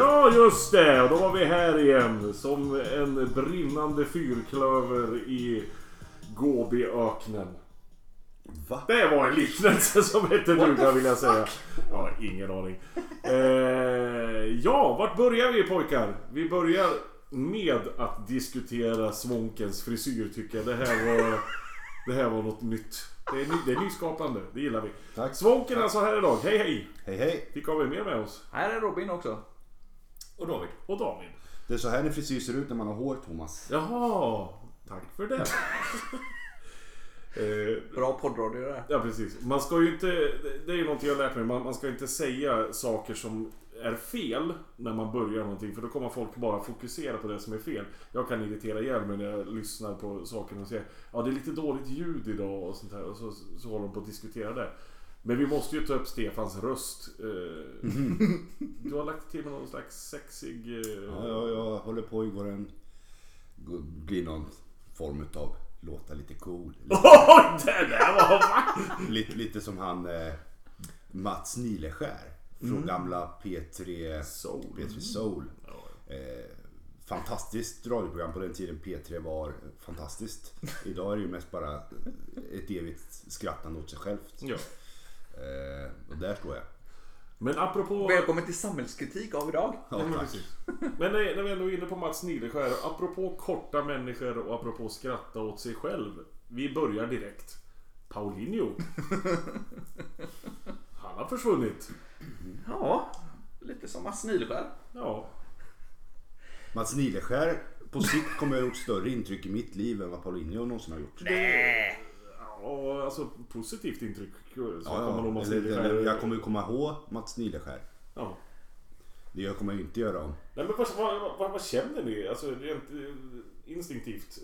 Ja, just det! Och då var vi här igen. Som en brinnande fyrklöver i Gobiöknen. Va? Det var en liknelse som hette duga vill jag säga. Jag har ingen aning. Eh, ja, vart börjar vi pojkar? Vi börjar med att diskutera Svonkens frisyr tycker jag. Det här var, det här var något nytt. Det är, ny, det är nyskapande, det gillar vi. Tack. Svånken är alltså här idag. Hej hej! Hej hej. Vilka har vi mer med oss? Här är Robin också. Och David. Och David. Det är så här din frisyr ser ut när man har hår Thomas. Jaha, tack för det. eh, Bra poddradio det där. Ja precis. Man ska ju inte, det är ju någonting jag har lärt mig, man, man ska inte säga saker som är fel när man börjar någonting för då kommer folk bara fokusera på det som är fel. Jag kan irritera ihjäl mig när jag lyssnar på saker och säger ja det är lite dåligt ljud idag och sånt här och så, så håller de på att diskutera det. Men vi måste ju ta upp Stefans röst. Eh, Du har lagt till någon slags sexig... eh, Ja, ja, jag håller på att en... gå- bli någon form utav låta lite cool. Oj, det där var va? Lite, lite som han eh, Mats Nileskär. Från gamla P3 Soul. P3 Soul. Eh, fantastiskt radioprogram på den tiden P3 var fantastiskt. Idag är det ju mest bara ett evigt skrattande åt sig självt. Ja. Eh, och där står jag. Men apropå... Välkommen till samhällskritik av idag. Ja, men tack. Men när när vi ändå är inne på Mats Nileskär, apropå korta människor och apropå skratta åt sig själv. Vi börjar direkt. Paulinho. Han har försvunnit. Ja, lite som Mats Nileskär. Ja. Mats Nileskär på sikt kommer ha gjort större intryck i mitt liv än vad Paulinho någonsin har gjort. Ja alltså positivt intryck. Så Ja, kommer ja. Mats Eller, Nileskär. eller, jag kommer ju komma ihåg Mats Nileskär. Ja. Det jag kommer jag inte göra om. Nej men vad, vad, vad, vad känner ni? Alltså rent eh, instinktivt.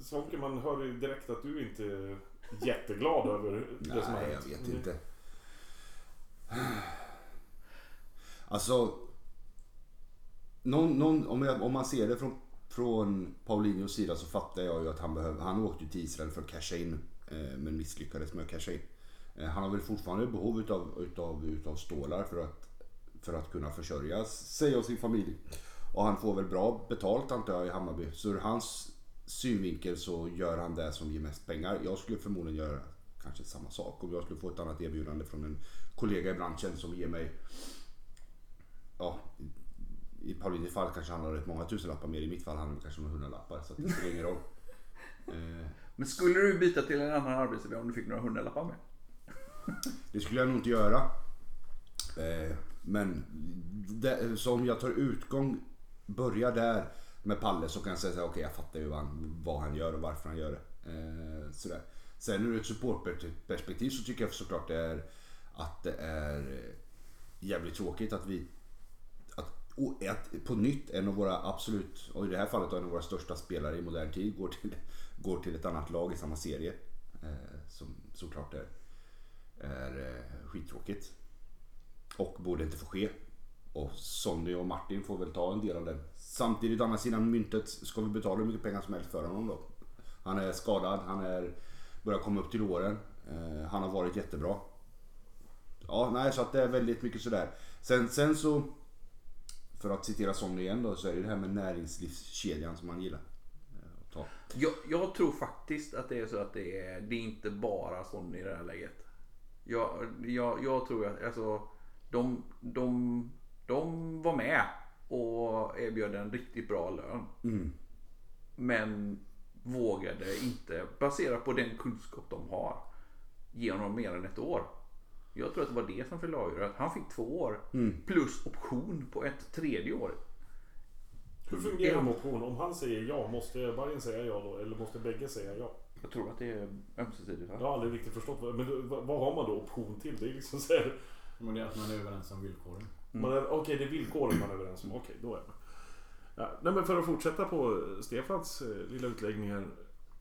Svånke, man hör ju direkt att du inte är jätteglad över det som har Nej, jag hänt. vet inte. Alltså. Någon, någon, om, jag, om man ser det från, från Paulinhos sida så fattar jag ju att han behöver, han åkte till Israel för att casha in. Eh, men misslyckades med att casha in. Eh, han har väl fortfarande behov utav, utav, utav stålar för att, för att kunna försörja sig och sin familj. Och han får väl bra betalt antar jag i Hammarby. Så ur hans synvinkel så gör han det som ger mest pengar. Jag skulle förmodligen göra kanske samma sak om jag skulle få ett annat erbjudande från en kollega i branschen som ger mig Ja, i Paulinis fall kanske han har rätt många tusenlappar mer. I mitt fall handlar det kanske om hundralappar. Så det spelar ingen roll. Eh, men skulle du byta till en annan arbetsgivare om du fick några hundralappar med? Det skulle jag nog inte göra. Eh, Men det, så om jag tar utgång, börjar där med Palle så kan jag säga okej okay, okej jag fattar ju vad han, vad han gör och varför han gör det. Eh, Sådär. Sen ur ett supportperspektiv så tycker jag såklart det är att det är eh, jävligt tråkigt att vi att, och att på nytt en av våra absolut, och i det här fallet en av våra största spelare i modern tid går till, går till ett annat lag i samma serie. Eh, som såklart är, är eh, skittråkigt. Och borde inte få ske. Och Sonny och Martin får väl ta en del av den. Samtidigt, å andra sidan myntet, ska vi betala hur mycket pengar som helst för honom då? Han är skadad, han är, börjar komma upp till åren. Eh, han har varit jättebra. Ja, nej, så att det är väldigt mycket sådär. Sen, sen så, för att citera Sonny igen då, så är det det här med näringslivskedjan som han gillar ta. Jag, jag tror faktiskt att det är så att det är, det är inte bara sån i det här läget. Jag, jag, jag tror att alltså, de, de, de var med och erbjöd en riktigt bra lön. Men vågade inte, baserat på den kunskap de har, ge honom mer än ett år. Jag tror att det var det som fyllde avgörandet. Han fick två år plus option på ett tredje år. Hur fungerar en option? Om han säger ja, måste Bayern säga ja då? Eller måste bägge säga ja? Jag tror att det är ömsesidigt. Va? Jag har aldrig riktigt förstått. vad- Men vad har man då option till? Det är liksom så här, Men det är att man är överens om villkoren. man är- Okej, det är villkoren man är överens om. Okej, då är man. Ja, nej, men för att fortsätta på Stefans eh, lilla utläggning här.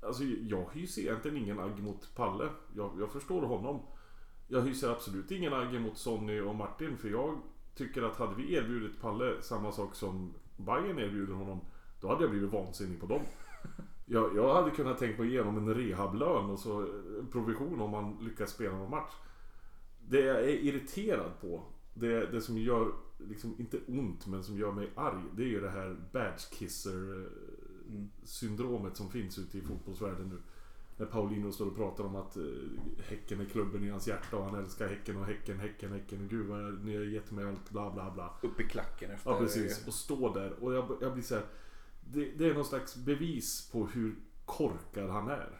Alltså, jag hyser egentligen ingen agg mot Palle. Jag, jag förstår honom. Jag hyser absolut ingen agg mot Sonny och Martin. För jag tycker att hade vi erbjudit Palle samma sak som Bayern erbjuder honom. Då hade jag blivit vansinnig på dem. Jag, jag hade kunnat tänka mig igenom en rehablön och så en provision om man lyckas spela någon match. Det jag är irriterad på, det, det som gör liksom inte ont men som gör mig arg. Det är ju det här badge kisser eh, Mm. syndromet som finns ute i fotbollsvärlden nu. När Paulino står och pratar om att eh, Häcken är klubben i hans hjärta och han älskar Häcken och Häcken, Häcken, Häcken. Gud vad ni har gett mig allt, bla bla bla. Upp i klacken efter... Ja precis, och stå där. Och jag, jag blir så här. Det, det är någon slags bevis på hur korkad han är.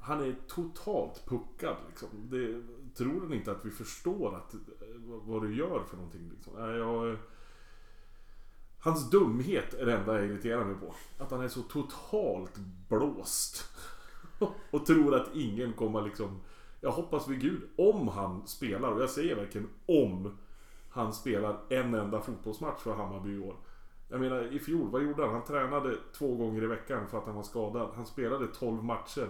Han är totalt puckad liksom. Det, tror han inte att vi förstår att, eh, vad- du gör för någonting liksom? Jag, hans dumhet är det enda jag irriterar mig på. Att han är så totalt blåst. Och tror att ingen kommer liksom... Jag hoppas vid gud, om han spelar, och jag säger verkligen om han spelar en enda fotbollsmatch för Hammarby i år. Jag menar i fjol, vad gjorde han? Han tränade två gånger i veckan för att han var skadad. Han spelade 12 matcher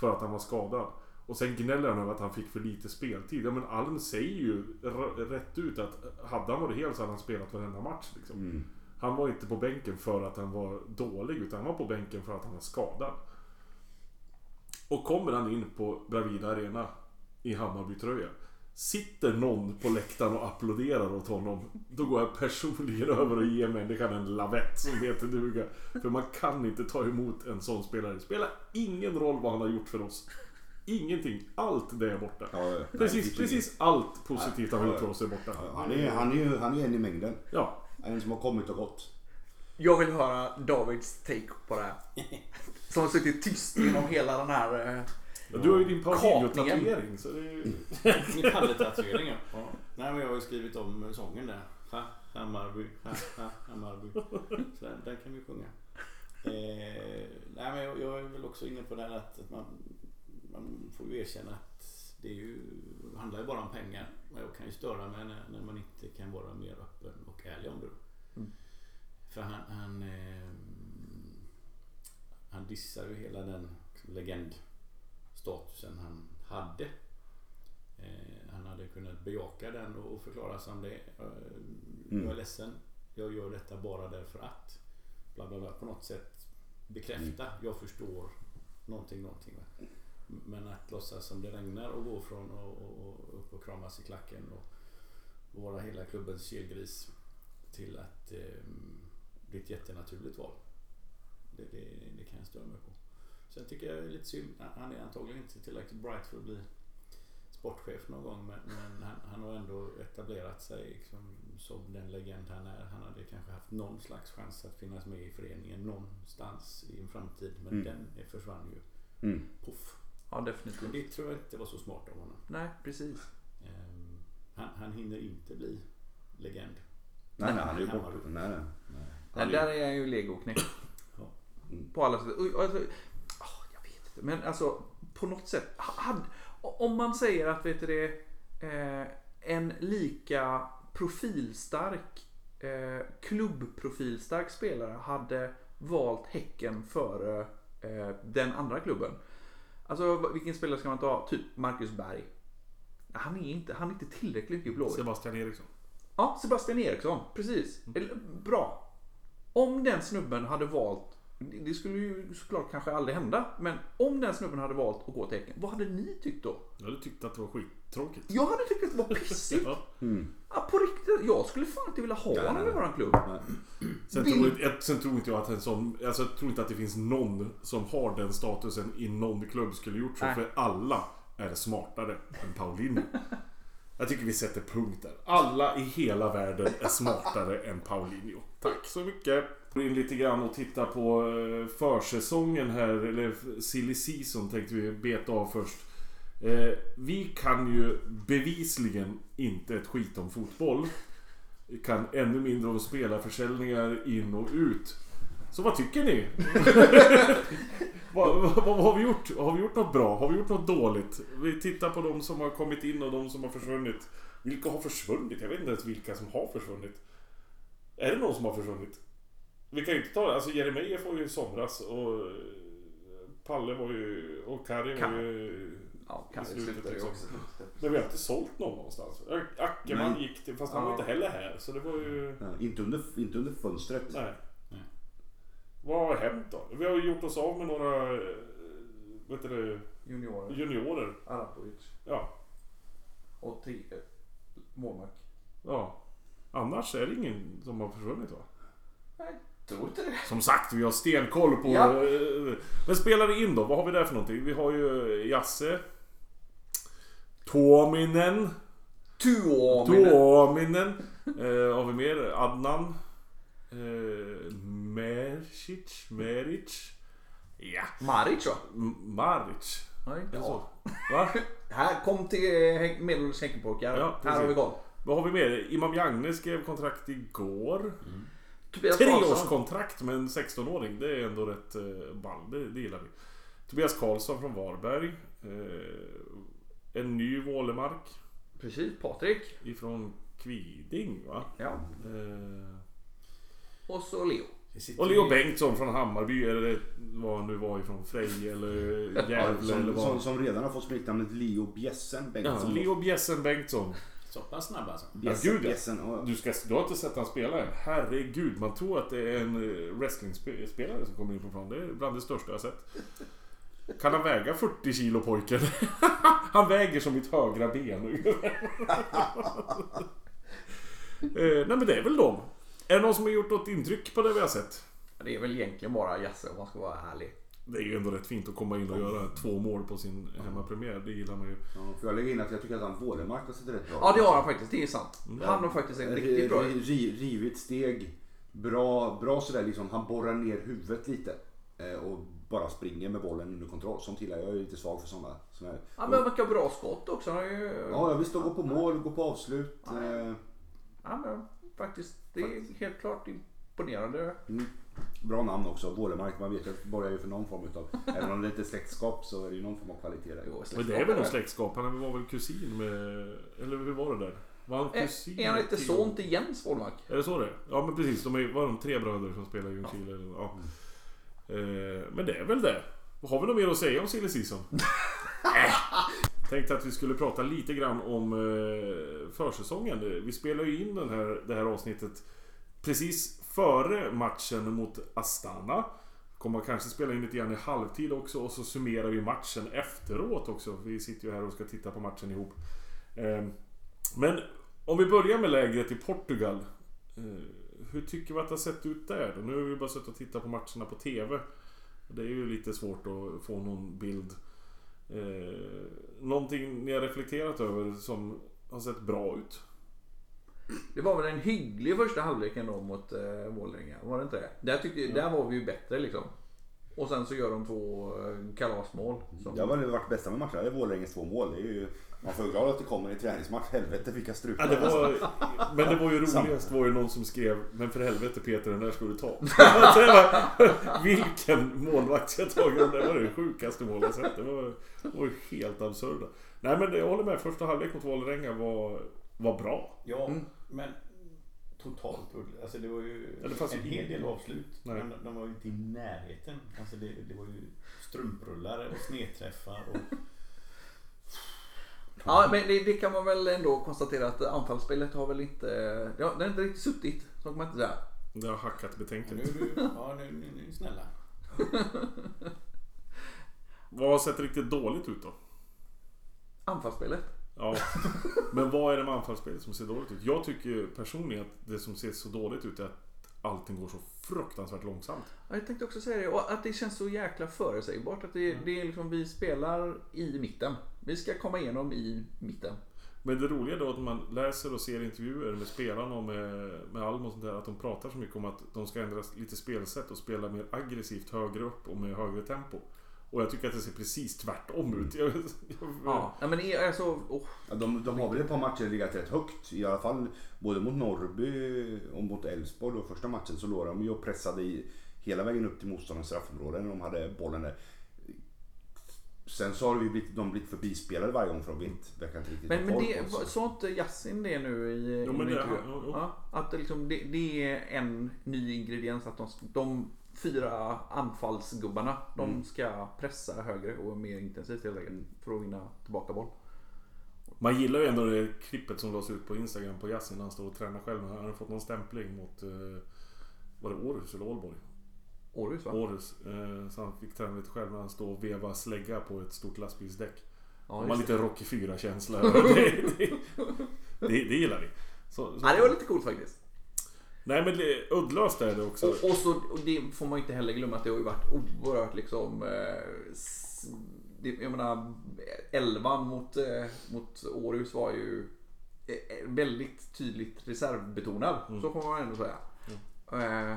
för att han var skadad. Och sen gnäller han över att han fick för lite speltid. Ja men Alm säger ju rätt ut att hade han varit hel så hade han spelat varenda match. Liksom. Mm. Han var inte på bänken för att han var dålig utan han var på bänken för att han var skadad. Och kommer han in på Bravida Arena i Hammarbytröja. Sitter någon på läktaren och applåderar åt honom. Då går jag personligen över och ger människan en lavett som heter duga. För man kan inte ta emot en sån spelare. Det spelar ingen roll vad han har gjort för oss. Ingenting. Allt det är borta. Ja. Precis, Nej, precis allt positivt han har gjort för oss är borta. Han är, han, är han är en i mängden. Ja, En som har kommit och gått. Jag vill höra Davids take på det här. Som har suttit tyst genom hela den här... eh, Ja, Du har ju din. Paulinho-tatuering så det är ju... Min palletatuering ja. ja. Nej men jag har ju skrivit om sången där. Ha, Hammarby, ha, ha, Hammarby. Så den, den kan vi sjunga. Eh, nej men jag, jag är väl också inne på det här att, att man, man får ju erkänna att det är ju, handlar ju bara om pengar. Och jag kan ju störa mig när, när man inte kan vara mer öppen och ärlig om det. Mm. För han, han, eh, han dissar ju hela den legendstatusen han hade. Eh, han hade kunnat bejaka den och förklara som det. Mm. Jag är ledsen. Jag gör detta bara därför att. Bla bla bla. På något sätt bekräfta. Jag förstår någonting, någonting. Va? Men att låtsas som det regnar och gå från och, och, och upp och kramas i klacken och, och vara hela klubbens kelgris till att eh, bli ett jättenaturligt val. Det, det, det kan jag störa mig på. Sen tycker jag det är lite synd. Han är antagligen inte tillräckligt bright för att bli sportchef någon gång men, men han, han har ändå etablerat sig liksom, som den legend han är. Han hade kanske haft någon slags chans att finnas med i föreningen någonstans i en framtid men Mm. den försvann ju. Mm. Puff. Ja, Men definitivt. det tror jag inte var så smart av honom. Nej, precis. Ehm, han, han hinner inte bli legend. Nej, nej, han är ju borta. Nej, nej. Nej. Där är jag ju legoknäck. Ja. Mm. På alla sätt. Alltså, ah, jag vet inte. Men alltså på något sätt. ha- Hade, om man säger att vet du det, eh, en lika profilstark, eh, klubbprofilstark spelare hade valt Häcken före eh, den andra klubben. Alltså vilken spelare ska man ta? Typ Marcus Berg. Han är inte, han är inte tillräckligt mycket blåvit. Sebastian Eriksson. Ja, Sebastian Eriksson. Precis. Eller, Bra. Om den snubben hade valt, det skulle ju såklart kanske aldrig hända, men om den snubben hade valt att gå till Häcken, vad hade ni tyckt då? Jag hade tyckt att det var skittråkigt. Jag hade tyckt att det var pissigt. Ja. Ja, på riktigt. Jag skulle fan inte vilja ha honom i våran klubb. Sen, Vill- tror, inte- jag- sen tror inte jag att en sån... Alltså jag tror inte att det finns någon som har den statusen i någon klubb skulle gjort så. Nej. För alla är smartare än Paulinho. Jag tycker vi sätter punkt där. Alla i hela världen är smartare än Paulinho. Tack så mycket. Gå in lite grann och titta på eh, försäsongen här, eller silly season tänkte vi beta av först. Eh, vi kan ju bevisligen inte ett skit om fotboll. Vi kan ännu mindre om spelarförsäljningar in och ut. Så vad tycker ni? vad, vad, har vi gjort? Har vi gjort något bra? Har vi gjort något dåligt? Vi tittar på de som har kommit in och de som har försvunnit. Vilka har försvunnit? Jag vet inte ens vilka som har försvunnit. Är det någon som har försvunnit? Vi kan ju inte ta det. Alltså Jeremejeff var ju i somras och eh, Palle var ju... Och Kari var ju... Ja, kan I slutet liksom. också. Men vi har inte sålt någon någonstans. Ackerman Nej. gick till, fast han var inte heller här. Så det var ju... Ja, inte, under, inte under fönstret. Nej. Vad har hänt då? Vi har gjort oss av med några... eh, Vad heter det? Juniorer. Juniorer. Arapovic. Ja. Och tre, eh, målvakt. Ja. Annars? är det ingen som har försvunnit va? Nej, tror inte det. Som sagt, vi har stenkoll på... Ja. eh, Men spelare in då, vad har vi där för någonting? Vi har ju Jasse. Tuominen. Tuominen. Tuominen. Eh, har vi mer? Adnan. Eh, Mercic. Meric. Ja. Maric va? M- Maric. Nej, det så? Va? Här, kom till Häck- medelålders häckenpojkar. Ja, här har vi koll. Vad har vi mer? Imam Jagne skrev kontrakt igår. Tobias Karlsson. Treårskontrakt med en 16-åring. Det är ändå rätt eh, ball. Det, det gillar vi. Tobias Karlsson från Varberg. Eh, en ny Vålemark. Precis, Patrik. Ifrån Kviding va? Ja. Eh, Och så Leo. Och Leo Bengtsson från Hammarby. Eller vad han nu var ifrån. Frej eller Gävle eller Som, vad. som, som redan har fått smeknamnet Leo Bjessen Ja, Bengtsson. Leo Bjessen Bengtsson. Så pass snabb alltså. Bjessen, Ja, gud, ja. Bjessen, och, Du, ska, du har inte sett han spela än? Herregud, man tror att det är en eh, wrestlingspelare som kommer in på plan. Det är bland det största jag har sett. Kan han väga 40 kilo pojken? Han väger som mitt högra ben. eh, nej men det är väl dem. Är det någon som har gjort något intryck på det vi har sett? Det är väl egentligen bara Jasse om man ska vara ärlig. Det är ju ändå rätt fint att komma in och göra två mål på sin hemmapremiär. Det gillar man ju. ja, får jag lägga in att jag tycker att han Vålemark har sett rätt bra Ja det har han faktiskt, det är sant. Han har faktiskt en riktigt bra ri- Rivigt steg. Bra, bra sådär liksom. Han borrar ner huvudet lite. eh, Och bara springer med bollen under kontroll. Sånt gillar jag. Jag är lite svag för sådana. såna här. Ja men verkar bra skott också. Han har ju... Ja, och gå på mål, gå på avslut. Ja. eh, Ja, men faktiskt. Det är helt klart imponerande. Mm. Bra namn också, Vålemark. Man vet att det borgar ju för någon form utav... Även om det inte är släktskap så är det ju någon form av kvalitet där. Jo, Men det är väl någon släktskap? Han var väl kusin med... Eller hur var det där? Var han kusin? Är han inte till- son till Jens Wålmark? Är det så det? Ja men precis, de är, var de tre bröder som spelar i Ljungskile? eller- Ja. Eh, men det är väl det. Har vi något mer att säga om silly season? äh. Tänkte att vi skulle prata lite grann om eh, försäsongen. Vi spelar ju in den här, det här avsnittet precis före matchen mot Astana. Kommer kanske spela in lite grann i halvtid också och så summerar vi matchen efteråt också. Vi sitter ju här och ska titta på matchen ihop. Ehm, men om vi börjar med lägret i Portugal. Eh, hur tycker vi att det har sett ut där? Nu har vi bara suttit och tittat på matcherna på TV. Det är ju lite svårt att få någon bild. Eh, någonting ni har reflekterat över som har sett bra ut? Det var väl en hygglig första halvlek ändå mot eh, Vålerenga? Var det inte det? Där, tyckte, där var vi ju bättre liksom. Och sen så gör de två eh, kalasmål. Som, Det har väl varit bästa med matchen. Det är Vålerengens två mål. Det är ju, man får ju glad att det kommer i träningsmatch. Helvete vilka strupar. Ja, det var, men det var ju roligast var ju någon som skrev Men för helvete Peter den där ska du ta. Var, vilken målvakt ska jag tagit? Det var det sjukaste målet jag sett. Det var, det var ju helt absurda. Nej men jag håller med. Första halvlek mot Vålerenga var, var bra. Ja, Mm. men totalt Alltså det var ju Ja, det en ju hel del avslut. Nej. Men de var ju inte i närheten. Alltså det, det var ju strumprullar och snedträffar. Och, Ja men det, det kan man väl ändå konstatera att anfallsspelet har väl inte... Ja, det har inte riktigt suttit. Så kan man inte säga. Det har hackat nu, betänkligt. är du, ja, nu, nu, nu snälla. Vad har sett riktigt dåligt ut då? Anfallsspelet. Ja, men vad är det med anfallsspelet som ser dåligt ut? Jag tycker personligen att det som ser så dåligt ut är att allting går så fruktansvärt långsamt. Ja, jag tänkte också säga det. Och att det känns så jäkla förutsägbart. Att det, det är liksom, vi spelar i mitten. Vi ska komma igenom i mitten. Men det roliga då att man läser och ser intervjuer med spelarna och med, med Alm och sånt där att de pratar så mycket om att de ska ändra lite spelsätt och spela mer aggressivt högre upp och med högre tempo. Och jag tycker att det ser precis tvärtom ut. Jag, jag, Ja, men är- alltså... Oh, Ja, de, de har väl ett par matcher legat rätt högt. I alla fall både mot Norrby och mot Elfsborg första matchen så låg de ju och pressade i hela vägen upp till motståndarens straffområde när de hade bollen där. Sen så har ju blivit, de blivit förbispelade varje gång för de vet, verkar inte riktigt men men det, sa inte Yasin det nu i, Jo, men det- ja, ja, Att det, liksom, det, det är en ny ingrediens. Att de, de fyra anfallsgubbarna de Mm. ska pressa högre och mer intensivt helt enkelt för att vinna tillbaka boll. Man gillar ju ändå det klippet som lades ut på Instagram på Yasin när han står och tränar själv. Han hade fått någon stämpling mot, eh, var det Århus eller Ålborg? Århus va? Århus. Eh, så han fick träna lite själv när han står och vevar slägga på ett stort lastbilsdäck. Ja, De har lite Rocky 4-känsla. det, det, det, det gillar vi. Så, så, Ja, det var lite coolt faktiskt. Nej men det, uddlöst är det också. Och, och, så, och det får man inte heller glömma att det har ju varit oerhört liksom... Eh, det, jag menar, 11 mot, eh, mot Århus var ju eh, eh, väldigt tydligt reservbetonad. Så får man ändå säga. Eh,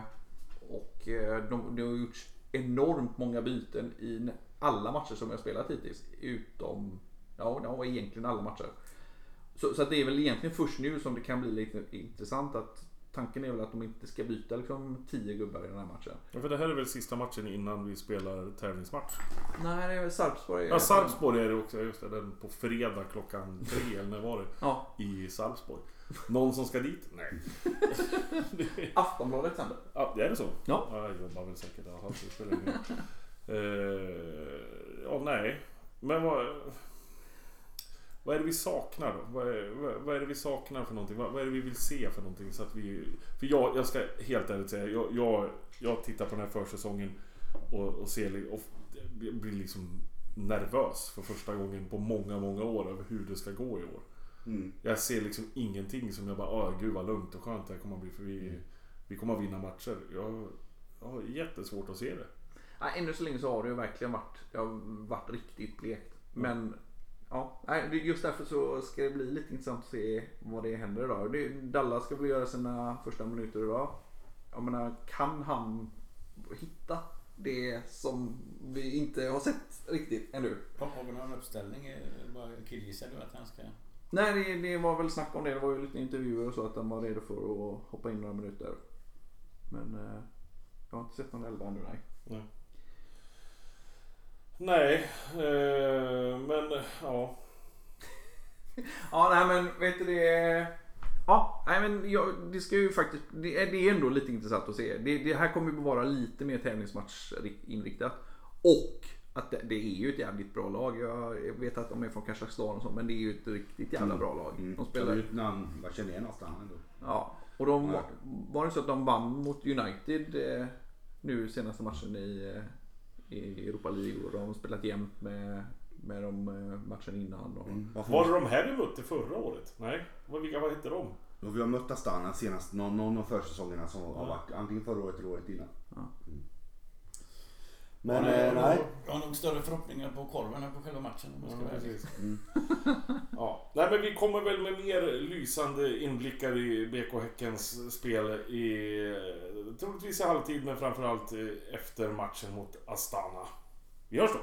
och eh, de, det har gjorts enormt många byten i alla matcher som jag spelat hittills. Utom, ja, ja egentligen alla matcher. Så, så det är väl egentligen först nu som det kan bli lite intressant att tanken är väl att de inte ska byta liksom 10 gubbar i den här matchen. Ja, för det här är väl sista matchen innan vi spelar tävlingsmatch. Nej, det är väl Sarpsborg. Ja, Sarpsborg är det också. Just det, den på fredag klockan tre, eller när var det? Ja, I Sarpsborg. Någon som ska dit? Nej. Aftonbladet sänder. Ja, det är det så? Ja. jag jobbar väl säkert. Jaha, det spelar ingen roll. Eh, Ja, nej. Men vad... Vad är det vi saknar då? Vad är, vad, vad är det vi saknar för någonting? Vad, vad är det vi vill se för någonting? Så att vi, för jag, jag ska helt ärligt säga, jag, jag, jag tittar på den här försäsongen och, och ser och blir liksom nervös för första gången på många, många år över hur det ska gå i år. Mm. Jag ser liksom ingenting som jag bara, åh gud vad lugnt och skönt det här kommer att bli för vi, vi kommer att vinna matcher. Jag, jag har jättesvårt att se det. Nej, ännu så länge så har det ju verkligen varit, det har varit riktigt blekt. Men ja, just därför så ska det bli lite intressant att se vad det händer idag. Dallas ska väl göra sina första minuter idag. Jag menar, kan han hitta det som vi inte har sett riktigt ännu? Har vi någon uppställning? Är det Bara killgissar du att han ska... Nej, det, det var väl snack om det. Det var ju lite intervjuer och så att han var redo för att hoppa in några minuter. Men eh, jag har inte sett någon elva ännu, nej. Nej. Nej, eh, men ja. Ja, nej men vet du det... Ja, nej men jag, det ska ju faktiskt... Det är, det är ändå lite intressant att se. Det, det här kommer ju vara lite mer tävlingsmatchinriktat. Och att det, det är ju ett jävligt bra lag. Jag, vet att de är från Kazakstan och så, men det är ju ett riktigt jävla bra lag. Mm. De Det spelar... ju ett namn man känner igen nästan ändå. Ja, och de var det så att de vann mot United eh, nu senaste matchen i, eh, i Europa League och de har spelat jämnt med, med de eh, matchen innan. Och, Varför Var det de här vi mötte förra året? Nej, vad, vilka, vad hette de? Då vi har mött Astana senast, någon, någon av försäsongerna som har Ja. varit antingen förra året eller året innan. Ja. Mm. Ja, Men jag, eh, har nej. nog- jag har nog större förhoppningar på korven än på själva matchen om jag ska Ja, vara ärlig. Mm. Ja. Nej, men vi kommer väl med mer lysande inblickar i BK Häckens spel i eh, troligtvis i halvtid men framförallt eh, efter matchen mot Astana. Vi hörs då!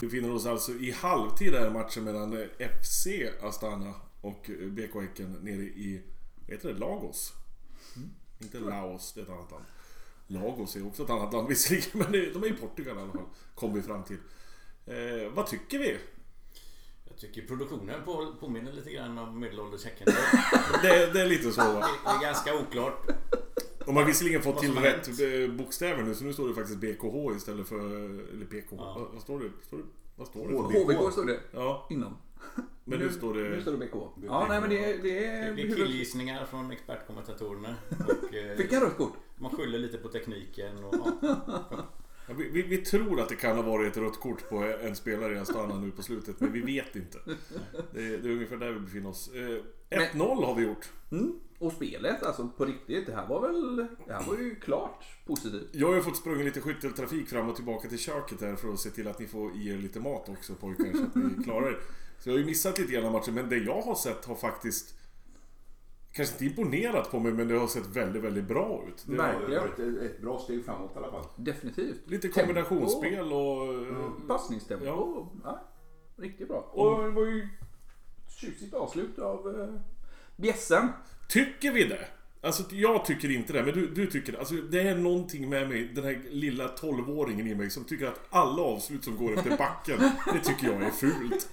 Vi befinner oss alltså i halvtid här matchen mellan eh, FC Astana och eh, BK Häcken nere i, vad heter det, Lagos? Inte Laos, det är ett annat land. Lagos är också ett annat land visserligen, men det- de är i Portugal i alla fall. Kom vi fram till. Eh, vad tycker vi? Jag tycker produktionen på, påminner lite grann om medelålders Häcken. Det, det är lite så va? Det är ganska oklart. De har visserligen fått till rätt eh, bokstäver nu så nu står det faktiskt BKH istället för... Eller BK. Ja. Vad, vad står det? Står det? Vad står det? HBK stod det Ja, innan. Men nu står Nu det... står det BK. Ja, nej men det, det Det är... killgissningar från expertkommentatorerna. Och, eh, Fick jag rött kort? man skyller lite på tekniken. Och, ja. Vi, vi, vi tror att det kan ha varit ett rött kort på en spelare i Astana nu på slutet, men vi vet inte. Det, är- det är ungefär där vi befinner oss. Eh, 1-0 har vi gjort. Mm. Och spelet, alltså på riktigt. Det här var väl... Det här var ju klart positivt. Jag har ju fått sprungit lite skytteltrafik fram och tillbaka till köket här för att se till att ni får i er lite mat också pojkar så att ni klarar er. Så jag har ju missat lite grann av matchen men det jag har sett har faktiskt Kanske inte imponerat på mig men det har sett väldigt, väldigt bra ut. Det Det har, Verkligen. varit ett, ett bra steg framåt i alla fall. Definitivt. lite kombinationsspel och... Passningstempo. Ja. Ja. riktigt bra. Och det var ju tjusigt avslut av eh, bjässen. Tycker vi det? Alltså jag tycker inte det, men du, du tycker det. Alltså det är någonting med mig, den här lilla 12-åringen i mig som tycker att alla avslut som går efter backen, det tycker jag är fult.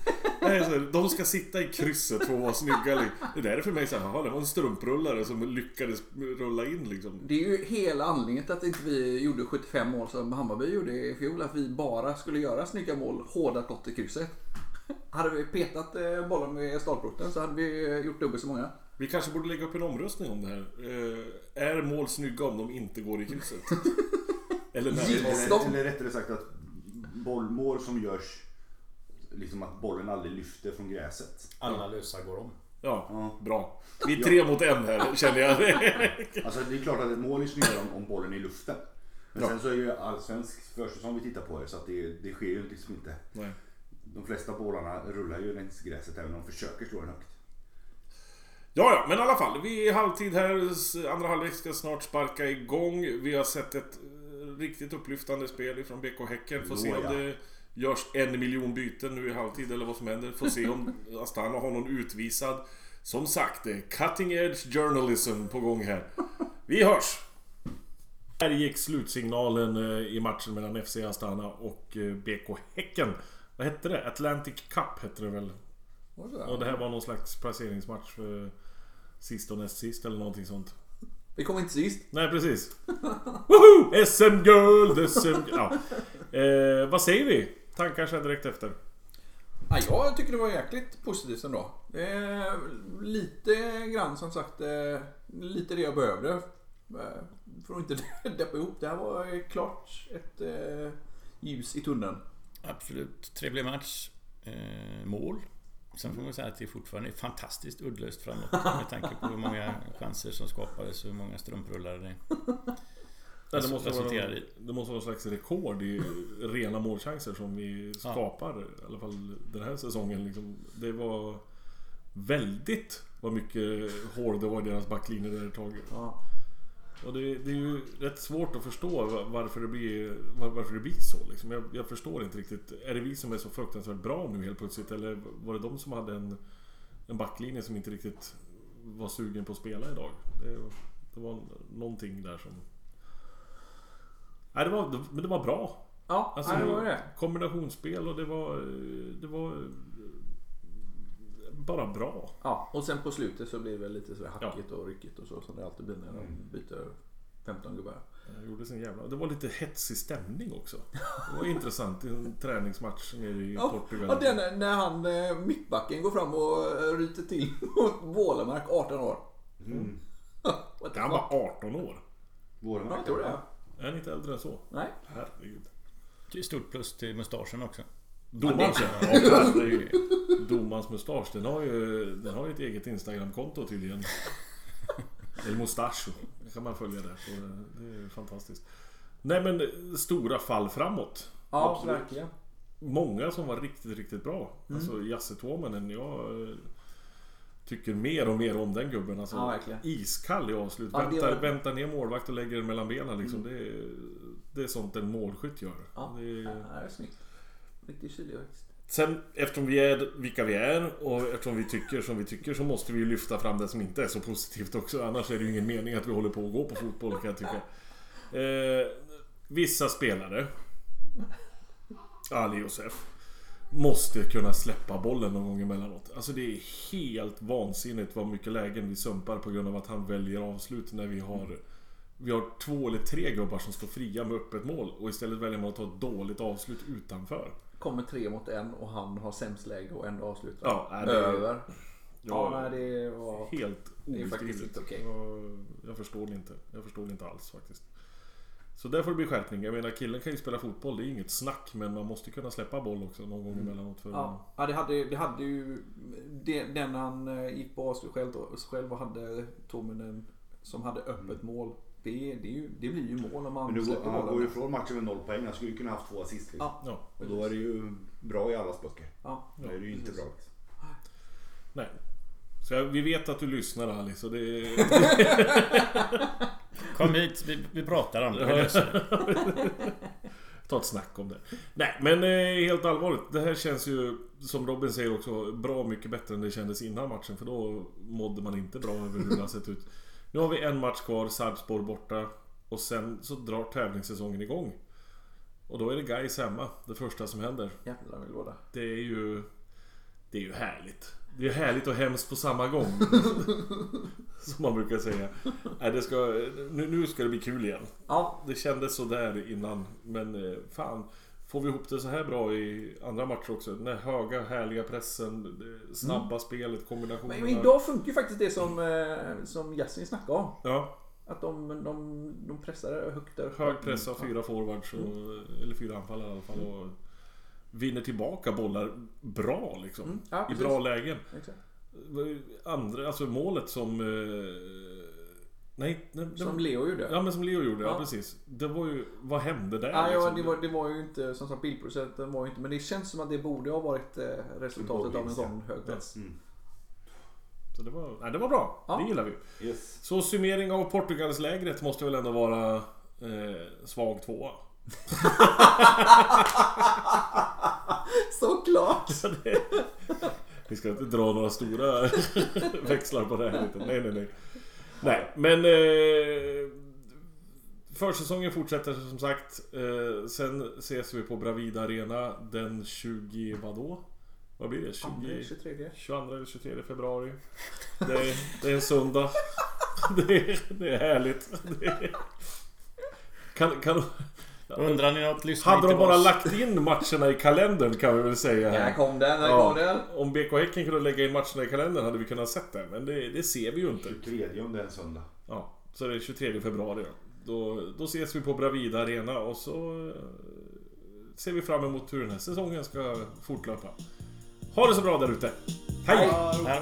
Så de ska sitta i krysset för att vara snygga. Det där är för mig såhär, jaha det var en strumprullare som lyckades rulla in liksom. Det är ju hela anledningen till att inte vi gjorde 75 mål som Hammarby gjorde i fjol. Att vi bara skulle göra snygga mål, hårda skott i krysset. Hade vi petat eh, bollen med stolproten så hade vi eh, gjort dubbelt så många. Vi kanske borde lägga upp en omröstning om det här. Eh, är mål snygga om de inte går i krysset? Eller de? Eller, eller rättare sagt att bollmål som görs, liksom att bollen aldrig lyfter från gräset. Alla lösa går om. Ja, Ja. bra. Vi är tre mot en här, känner jag. Alltså det är klart att ett mål är snyggare om, om bollen är i luften. Men Ja. sen så är ju allsvensk försäsong vi tittar på här, så att det, det sker ju liksom inte. Nej. De flesta bollarna rullar ju längs gräset även om de försöker slå den högt. Ja, ja, men i alla fall. Vi är i halvtid här. Andra halvlek ska snart sparka igång. Vi har sett ett riktigt upplyftande spel ifrån BK Häcken. Får se om ja. det görs en miljon byten nu i halvtid eller vad som händer. Får se om Astana har någon utvisad. Som sagt, det är cutting edge journalism på gång här. Vi hörs! Här gick slutsignalen eh, i matchen mellan FC Astana och eh, BK Häcken. Vad hette det? Atlantic Cup hette det väl? Det? Och det här var någon slags placeringsmatch för sist och näst sist eller någonting sånt. Vi kom inte sist. Nej precis. Woho! SM-guld! SM... Ja. Eh, vad säger vi? Tankar sen direkt efter. Ja, jag tycker det var jäkligt positivt ändå. Eh, lite grann som sagt, eh, lite det jag behövde. Eh, för att inte deppa ihop. Det här var klart ett eh, ljus i tunneln. Absolut trevlig match. Eh, mål. Sen får man säga att det fortfarande är fantastiskt uddlöst framåt med tanke på hur många chanser som skapades och hur många strumprullar det Nej, det, måste vara, resulterar i. det måste vara någon slags rekord i rena målchanser som vi skapar. I alla fall den här säsongen. Liksom. Det var väldigt vad mycket hår det var i deras backlinje där ett tag. Ja. Och det, det är ju rätt svårt att förstå va- varför det blir, var- varför det blir så. Liksom. Jag, jag förstår inte riktigt. Är det vi som är så fruktansvärt bra nu helt plötsligt? Eller var det de som hade en, en backlinje som inte riktigt var sugen på att spela idag? Det, det var någonting där som... Nej, det var, men det var bra. Ja, Alltså, nej, det var det. Kombinationsspel och det var... Det var bara bra. Ja, och sen på slutet så blir det väl lite sådär hackigt och ryckigt och så som det alltid blir när de byter 15 gubbar. Jag gjorde sin jävla... Det var lite hetsig stämning också. Det var intressant i en träningsmatch nere i Ja, Portugal. ja den, när han eh, mittbacken går fram och eh, ryter till mot Wålemark 18 år. Mm. Han var 18 år. Våren Ja, jag tror det. Är han inte äldre än så? Nej. Herregud. Det är stort plus till mustaschen också. Domans, ja, herregud. Mustasch, den har ju, den har ju ett eget Instagramkonto tydligen. El Mustacho. Det kan man följa där. Så det är fantastiskt. Nej men stora fall framåt. Ja, Absolut. verkligen. Många som var riktigt, riktigt bra. Mm. Alltså Jasse Tuomanen, jag eh, tycker mer och mer om den gubben. Alltså, Ja, verkligen. iskall i avslut. Ja, väntar, var- väntar ner målvakt och lägger den mellan benen. Liksom. Det, är, det är sånt en målskytt gör. Ja, Det det är, är snyggt. Riktigt kylig faktiskt. Sen eftersom vi är vilka vi är och eftersom vi tycker som vi tycker så måste vi lyfta fram det som inte är så positivt också. Annars är det ju ingen mening att vi håller på och går på fotboll kan jag tycka. Eh, vissa spelare Ali Josef Måste kunna släppa bollen någon gång emellanåt. Alltså det är helt vansinnigt vad mycket lägen vi sumpar på grund av att han väljer avslut när vi har Vi har två eller tre gubbar som står fria med öppet mål och istället väljer man att ta ett dåligt avslut utanför. Kommer tre mot en och han har sämst läge och ändå avslutar. Ja, det- Över. Ja, Ja, nej, det var... Helt Det är faktiskt obeskrivligt. inte okej. Jag, jag förstår det inte. Jag förstår det inte alls faktiskt. Så där får det bli skärpning. Jag menar killen kan ju spela fotboll, det är inget snack. Men man måste kunna släppa boll också någon gång emellanåt. För Ja, ja det, hade, det hade ju... det- Den han eh, gick på avslut själv, själv och hade Tominen som hade öppet mål. Det, det, är ju, det blir ju mål om man Men du, han går ju ifrån matchen med noll poäng. Han skulle ju kunna haft två assist. Liksom. Ja, ja, Och då är det ju bra i allas böcker. ja. Då är det ju inte bra. Liksom. nej. Så jag, vi vet att du lyssnar Ali, så det. Kom hit, vi, vi pratar om det. Vi löser det. Ta ett snack om det. Nej, men eh, helt allvarligt. Det här känns ju, som Robin säger också, bra mycket bättre än det kändes innan matchen. För då mådde man inte bra över hur det har sett ut. Nu har vi en match kvar, Sarpsborg borta. Och sen så drar tävlingssäsongen igång. Och då är det guys hemma, det första som händer. Jävlar vill vara Det är ju... Det är ju härligt. Det är härligt och hemskt på samma gång. Som man brukar säga. Nej, det ska, nu, nu ska det bli kul igen. Ja, Det kändes sådär innan. Men eh, fan. Får vi ihop det så här bra i andra matcher också? Den här höga härliga pressen. Snabba spelet, kombinationerna. men idag funkar ju faktiskt det som, eh, som Yasin snackade om. Ja, Att de, de, de pressar högt där. hög press av fyra forwards. Och, Eller fyra anfallare i alla fall. Och vinner tillbaka bollar bra liksom. Mm, ja, I bra lägen. Exakt. andra, alltså målet som... Eh, nej, nej det Som var- Leo gjorde. Ja men som Leo gjorde, ja, Ja. precis. Det var ju, vad hände där? Ja, ja, liksom? det, var, det var ju inte, som sagt bildproducenten var ju inte, men det känns som att det borde ha varit eh, resultatet av en sån hög press. Så det var, nej, det var bra, Ja. det gillar vi. Yes. Så summering av Portugalslägret måste väl ändå vara eh, svag tvåa. Såklart! Så det- Vi ska inte dra några stora växlar på det här. Lite. Nej, nej, nej. Nej, men... Eh, försäsongen fortsätter som sagt. Eh, sen ses vi på Bravida Arena den 20... Vadå? Vad blir det? 20, 23. 22 eller 23 februari. Det är, det är en söndag. Det är, det är härligt. Det är, kan, kan, Undrar ni att lyssna hade de bara oss? lagt in matcherna i kalendern kan vi väl säga här. Kom den, här Ja. kom den. Om BK Häcken kunde lägga in matcherna i kalendern hade vi kunnat sett det. Men det, det ser vi ju inte. 23 om det är en söndag. Ja, så det är 23 februari då. Då, då ses vi på Bravida Arena och så eh, ser vi fram emot hur den här säsongen ska fortlöpa. Ha det så bra där ute. Hej! Ja.